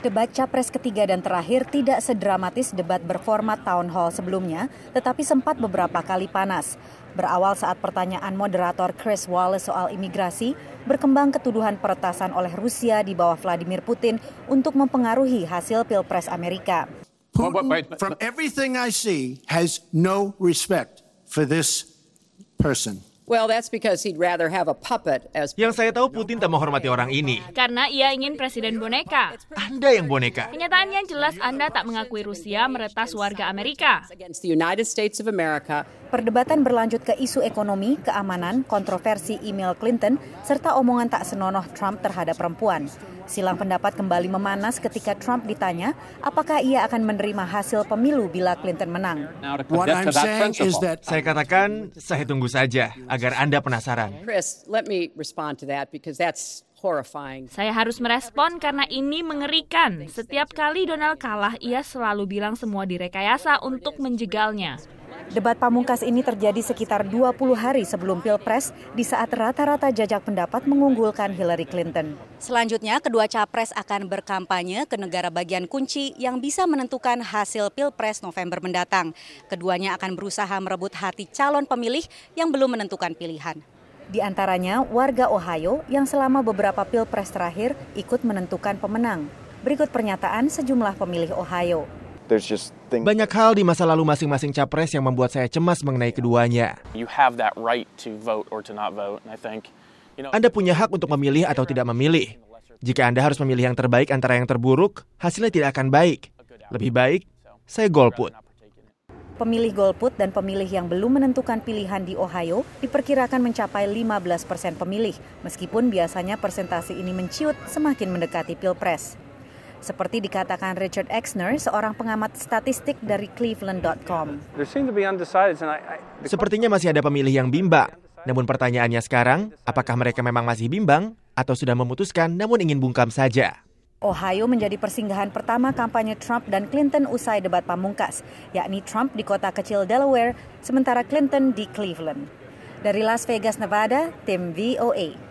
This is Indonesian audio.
Debat capres ketiga dan terakhir tidak sedramatis debat berformat town hall sebelumnya, tetapi sempat beberapa kali panas. Berawal saat pertanyaan moderator Chris Wallace soal imigrasi, berkembang ketuduhan peretasan oleh Rusia di bawah Vladimir Putin untuk mempengaruhi hasil Pilpres Amerika. Putin, from everything I see, has no respect for this person. Well, that's because he'd rather have a puppet as Yang saya tahu Putin tak menghormati orang ini. Karena ia ingin presiden boneka. Anda yang boneka. Kenyataannya jelas Anda tak mengakui Rusia meretas warga Amerika. Perdebatan berlanjut ke isu ekonomi, keamanan, kontroversi email Clinton, serta omongan tak senonoh Trump terhadap perempuan. Silang pendapat kembali memanas ketika Trump ditanya apakah ia akan menerima hasil pemilu bila Clinton menang. What I'm saying is that Saya katakan, saya tunggu saja agar Anda penasaran. Chris, let me respond to that because that's horrifying. Saya harus merespon karena ini mengerikan. Setiap kali Donald kalah, ia selalu bilang semua direkayasa untuk menjegalnya. Debat pamungkas ini terjadi sekitar 20 hari sebelum Pilpres di saat rata-rata jajak pendapat mengunggulkan Hillary Clinton. Selanjutnya, kedua capres akan berkampanye ke negara bagian kunci yang bisa menentukan hasil Pilpres November mendatang. Keduanya akan berusaha merebut hati calon pemilih yang belum menentukan pilihan. Di antaranya warga Ohio yang selama beberapa Pilpres terakhir ikut menentukan pemenang. Berikut pernyataan sejumlah pemilih Ohio. There's just things Banyak hal di masa lalu masing-masing capres yang membuat saya cemas mengenai keduanya. you have that right to vote or to not vote, and I think, you know, Anda punya hak untuk memilih atau tidak memilih. Jika Anda harus memilih yang terbaik antara yang terburuk, hasilnya tidak akan baik. Lebih baik, saya golput. Pemilih golput dan pemilih yang belum menentukan pilihan di Ohio diperkirakan mencapai 15 persen pemilih, meskipun biasanya persentase ini menciut semakin mendekati pilpres. Seperti dikatakan Richard Exner, seorang pengamat statistik dari Cleveland.com. Sepertinya masih ada pemilih yang bimbang. Namun pertanyaannya sekarang, apakah mereka memang masih bimbang atau sudah memutuskan namun ingin bungkam saja? Ohio menjadi persinggahan pertama kampanye Trump dan Clinton usai debat pamungkas, yakni Trump di kota kecil Delaware, sementara Clinton di Cleveland. Dari Las Vegas, Nevada, tim VOA.